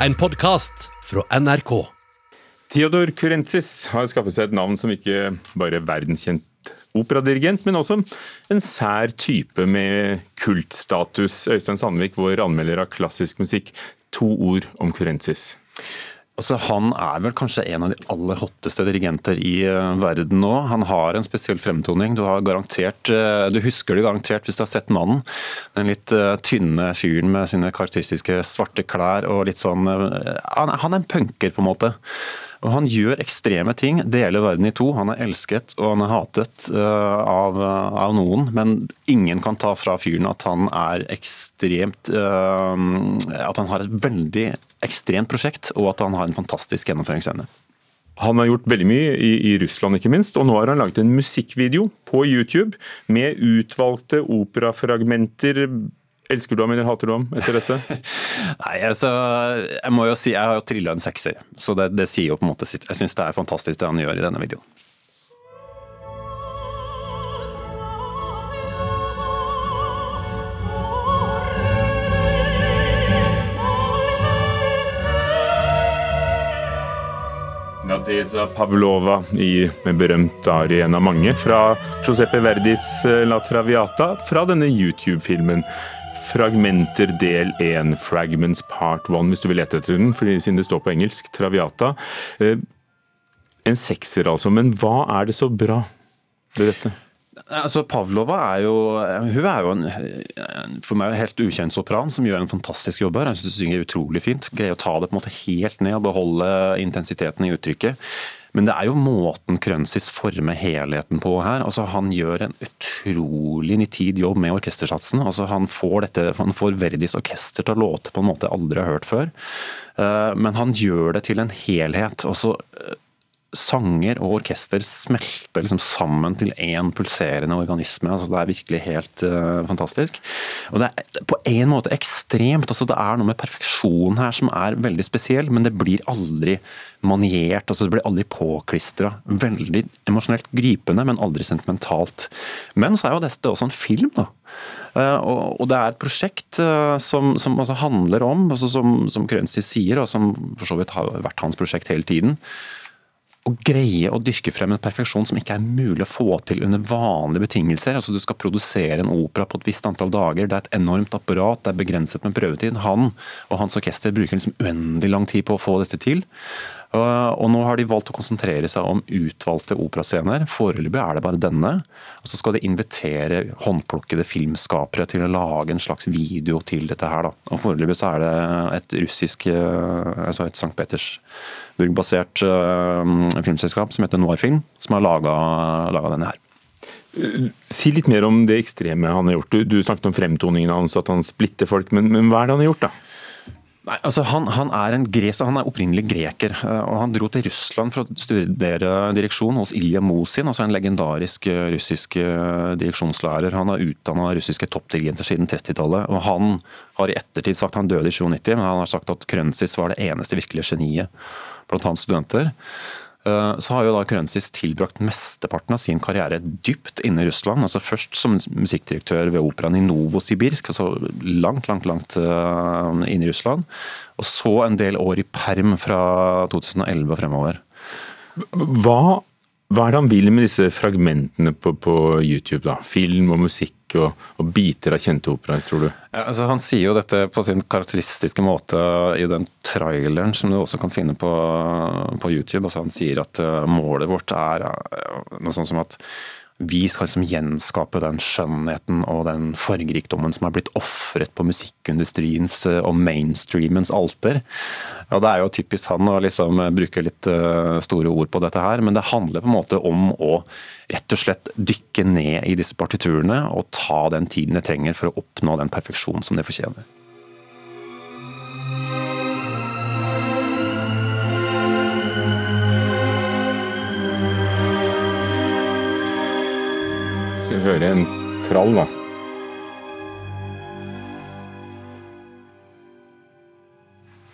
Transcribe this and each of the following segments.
en podkast fra NRK. Theodor Kurentzis har skaffet seg et navn som ikke bare er verdenskjent operadirigent, men også en sær type med kultstatus. Øystein Sandvik, vår anmelder av klassisk musikk. To ord om Kurentzis. Altså, han er vel kanskje en av de aller hotteste dirigenter i uh, verden nå. Han har en spesiell fremtoning. Du, uh, du husker det garantert hvis du har sett mannen. Den litt uh, tynne fyren med sine karakteristiske svarte klær og litt sånn han er en punker, på en måte. Og Han gjør ekstreme ting, deler verden i to. Han er elsket og han er hatet uh, av, av, noen, men ingen kan ta fra fyren at han er ekstremt uh, At han har et veldig ekstremt prosjekt, og at han har en fantastisk gjennomføringsevne. Han har gjort veldig mye i, i, Russland, ikke minst, og nå har han laget en musikkvideo på YouTube med utvalgte operafragmenter Elsker du ham eller hater du ham etter dette? Nei, altså, Jeg må jo si, jeg har jo trilla en sekser, så det, det, sier jo på en måte sitt. Jeg syns det er fantastisk det han gjør i denne videoen. Nadeza Pavlova i med berømt arien av mange, fra Giuseppe Verdis eh, La Traviata, fra denne YouTube-filmen Fragmenter del 1, Fragments part 1, hvis du vil lete etter den, siden det står på engelsk. Traviata. Eh, en sekser, altså. Men hva er det så bra ved dette? Altså, Pavlova er jo hun er jo en for meg en helt ukjent sopran som gjør en fantastisk jobb her. Hun synger utrolig fint. Greier å ta det på en måte helt ned og beholde intensiteten i uttrykket. Men det er jo måten Krønsis former helheten på her. Altså, han gjør en utrolig nitid jobb med orkestersatsen. Altså, han, får dette, han får Verdis orkester til å låte på en måte jeg aldri har hørt før. Eh, men han gjør det til en helhet. Altså, sanger og orkester smelter liksom sammen til én pulserende organisme. Altså, det er virkelig helt uh, fantastisk. Og det er på en måte ekstremt. Altså, det er noe med perfeksjon her som er veldig spesiell, men det blir aldri maniert. Altså, det blir aldri påklistra. Veldig emosjonelt gripende, men aldri sentimentalt. Men så er jo dette også en film, da. Uh, og, det er et prosjekt uh, som, som altså handler om, altså som, som Krønsi sier, og som for så vidt har vært hans prosjekt hele tiden, å greie å dyrke frem en perfeksjon som ikke er mulig å få til under vanlige betingelser. Altså Du skal produsere en opera på et visst antall dager, det er et enormt apparat, det er begrenset med prøvetid. Han og hans orkester bruker liksom uendelig lang tid på å få dette til. Og nå har de valgt å konsentrere seg om utvalgte operascener. Foreløpig er det bare denne. Og så skal de invitere håndplukkede filmskapere til å lage en slags video til dette her. Da. Og Foreløpig så er det et russisk, eh, altså et St. Peters Burg-basert uh, filmselskap som heter Noirfilm, som har laga denne her. Si litt mer om det ekstreme han har gjort. Du, du snakket om fremtoningen hans, at han splitter folk, men, men hva er det han har gjort, da? Nei, altså han, han, er en gres, han er opprinnelig greker. Eh, og Han dro til Russland for å studere direksjon hos Ilja Mosin, altså en legendarisk eh, russisk direksjonslærer. Han har utdanna russiske toppdirigenter siden 30-tallet. og Han har i ettertid sagt han døde i 97, men han har sagt at Krønsis var det eneste virkelige geniet blant hans studenter. Eh, så har jo da Kurensis tilbrakt mesteparten av sin karriere dypt inne i Russland. altså Først som musikkdirektør ved operaen i Novosibirsk, altså langt, langt langt eh, inne i Russland. Og så en del år i perm fra 2011 og fremover. Hva hva er det han vil med disse fragmentene på, på YouTube? da? Film og musikk og, og biter av kjente operaer, tror du? Ja, altså han sier jo dette på sin karakteristiske måte i den traileren som du også kan finne på, på YouTube. Altså han sier at uh, målet vårt er uh, noe sånt som at vi skal liksom gjenskape den skjønnheten og den fargerikdommen som er blitt ofret på musikkindustriens eh, og mainstreamens alter. Og Det er jo typisk han å liksom bruke litt eh, store ord på dette her, men det handler på en måte om å rett og slett dykke ned i disse partiturene og ta den tiden det trenger for å oppnå den perfeksjon som det fortjener. Høre en trall, da.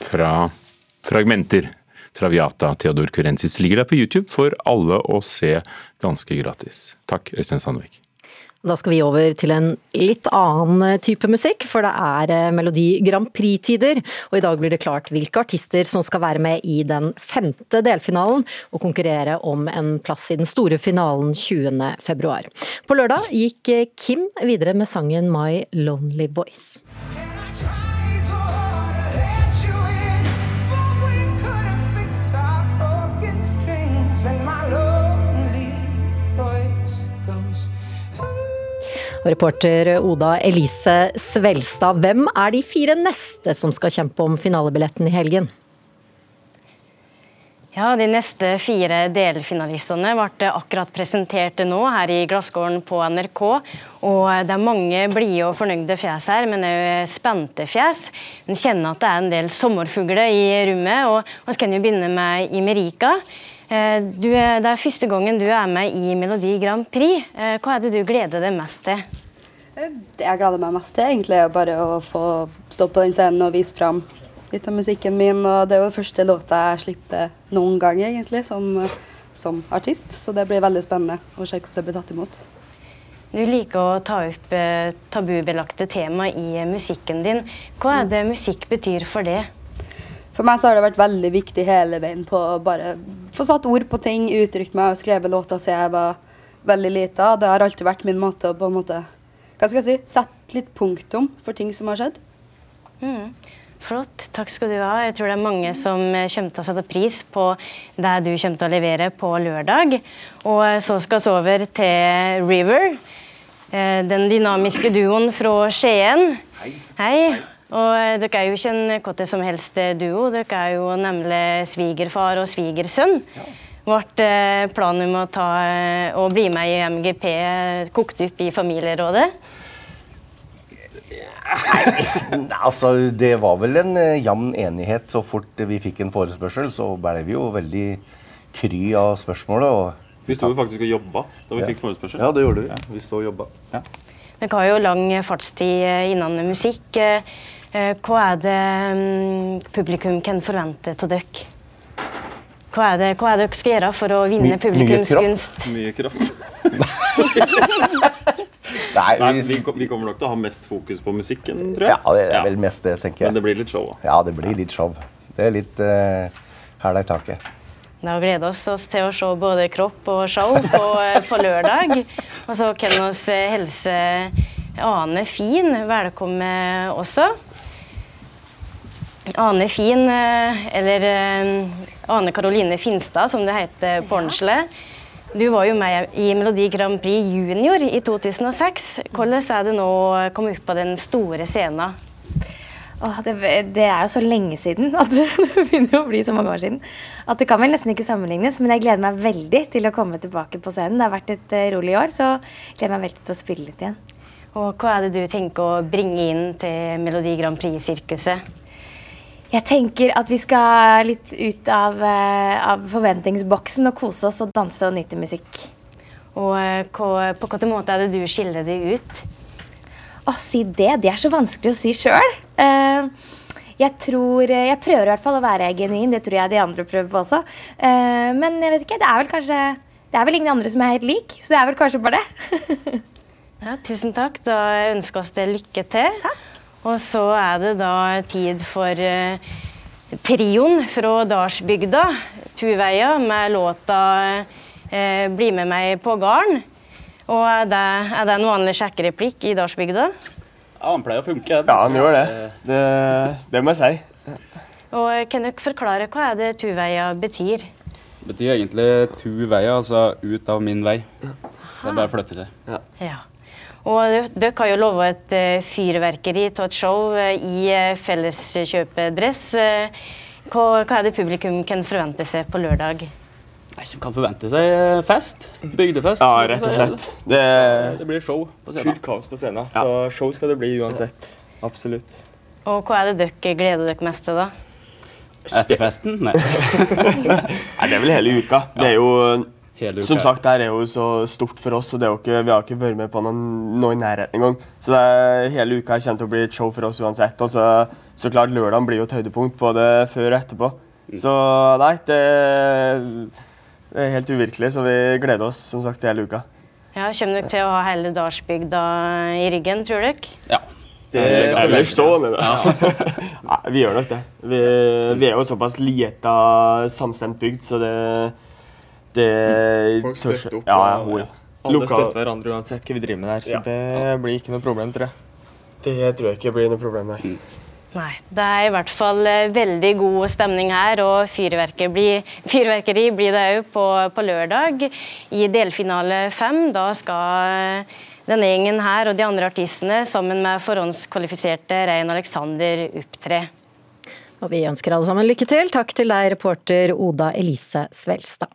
Fra fragmenter. Traviata Theodor Kurensis ligger der på YouTube for alle å se ganske gratis. Takk, Øystein Sandvik. Da skal vi over til en litt annen eh, type musikk, for det er eh, Melodi Grand Prix-tider. Og i dag blir det klart hvilke artister som skal være med i den femte delfinalen og konkurrere om en plass i den store finalen 20. februar. På lørdag gikk eh, Kim videre med sangen My Lonely Voice. Reporter Oda Elise Svelstad, hvem er de fire neste som skal kjempe om finalebilletten i helgen? Ja, De neste fire delfinalistene ble akkurat presentert nå her i Glassgården på NRK. Og Det er mange blide og fornøyde fjes her, men òg spente fjes. En kjenner at det er en del sommerfugler i rommet. og Vi kan jo begynne med Imerika. Eh, du, det er første gangen du er med i Melodi Grand Prix. Eh, hva er det du gleder deg mest til? Det jeg gleder meg mest til, egentlig, er bare å få stå på den scenen og vise fram litt av musikken min. og Det er jo den første låta jeg slipper noen gang, egentlig, som, som artist. Så det blir veldig spennende å se hvordan det blir tatt imot. Du liker å ta opp eh, tabubelagte tema i musikken din. Hva er det musikk betyr for det? For meg så har det vært veldig viktig hele veien på å bare få satt ord på ting, uttrykt meg og skrevet låter siden jeg var veldig lita. Det har alltid vært min måte å på en måte, hva skal jeg si, sette litt punktum for ting som har skjedd. Mm. Flott. Takk skal du ha. Jeg tror det er mange som kommer til å sette pris på det du kommer til å levere på lørdag. Og så skal vi over til River. Eh, den dynamiske duoen fra Skien. Hei. Hei. Og eh, Dere er jo ikke en hvilken som helst eh, duo, dere er jo nemlig svigerfar og svigersønn. Ja. Ble eh, planen om å, ta, å bli med i MGP kokt opp i familierådet? Nei, altså det var vel en uh, jevn enighet. Så fort vi fikk en forespørsel, så ble vi jo veldig kry av spørsmålet. Og, vi sto jo faktisk og jobba da vi ja. fikk forespørsel. Ja, det gjorde vi. Ja. Vi sto og jobba. Ja. Dere har jo lang fartstid innen musikk. Eh, hva er det mm, publikum kan forvente av dere? Hva er, det, hva er det dere skal gjøre for å vinne My, publikums gunst? Mye kraft. Nei, vi, Nei vi, vi, kommer nok til å ha mest fokus på musikken, tror jeg. Ja, det er vel mest det, tenker jeg. Men det blir litt show òg. Ja, det blir litt show. Det er litt uh, hæla i taket. Da gleder vi oss til å se både kropp og show på, eh, på lørdag. Og så kan vi helse Ane Fin velkommen også. Ane Fin, eh, eller eh, Ane Karoline Finstad, som det heter på ordentlig. Du var jo med i Melodi Grand Prix Junior i 2006. Hvordan er det nå å komme opp på den store scenen? Åh, det, det, er jo så lenge siden at det begynner å bli så mange år siden. At det kan vel nesten ikke sammenlignes, men jeg gleder meg veldig til å komme tilbake på scenen. Det har vært et uh, rolig år, så jeg gleder meg veldig til å spille litt igjen. Og Hva er det du tenker å bringe inn til Melodi Grand Prix-sirkuset? Jeg tenker at vi skal litt ut av, uh, av forventningsboksen og kose oss og danse og nyte musikk. Og uh, på hvilken måte er det du skiller deg ut? Å, si det. Det er så vanskelig å si sjøl. Uh, jeg tror Jeg prøver i hvert fall å være genuin. Det tror jeg de andre prøver på også. men jeg vet ikke. Det er vel kanskje Det er vel ingen andre som er helt lik, så det er vel kanskje bare det. ja, tusen takk. Da ønsker vi oss det lykke til. Takk. Og så er det da tid for eh, trioen fra Dalsbygda, Tuveia, med låta eh, 'Bli med meg på garn'. Og er det, er det en vanlig sjekkereplikk i Dalsbygda? Ja, han pleier å funke. Ja, han gjør det. Det, det må jeg si. Og Kan dere forklare hva er det Tuveia betyr? Det betyr egentlig to veier, altså ut av min vei. Det er bare å flytte seg. Ja. ja. Og dere har jo lova et uh, fyrverkeri av et show uh, i uh, felleskjøpedress. Hva, hva, er det publikum kan forvente seg på lørdag? Nei, Som kan forvente seg fest. Bygdefest. Ja, rett og slett. Det, det blir show på scenen. Fullt kaos på scenen, ja. så show skal det bli uansett. Absolutt. Og hva er det dere gleder dere mest til, da? Etterfesten? Nei. Nei. Det er vel hele uka. Det er jo som sagt, det er jo så stort for oss, og ikke, vi har ikke vært med på noe, noe i nærheten engang. Så er, hele uka her kommer til å bli et show for oss uansett. Og så, så klart, lørdagen blir jo et høydepunkt både før og etterpå. Mm. Så nei, det, det, er helt uvirkelig, så vi gleder oss som sagt hele uka. Ja, Kommer dere til å ha hele dalsbygda i ryggen, tror dere? Ja. Det er vel sånn, det. Nei, vi gjør nok det. Vi, vi er jo såpass lieta, samstemt bygd, så det det Folk tør støtter opp. Ja, ja, hun- Alle støtter hverandre uansett hva vi driver med der, så Ja. det blir ikke noe problem, tror jeg. Det tror jeg ikke blir noe problem, nei. Nei. Det er i hvert fall eh, veldig god stemning her, og fyrverkeri blir, fyrverkeri blir det òg på, på lørdag. I delfinale fem. Da skal eh, denne gjengen her og de andre artistene sammen med forhåndskvalifiserte Rein Alexander opptre. Og vi ønsker alle sammen lykke til. Takk til deg, reporter Oda Elise Svelstad.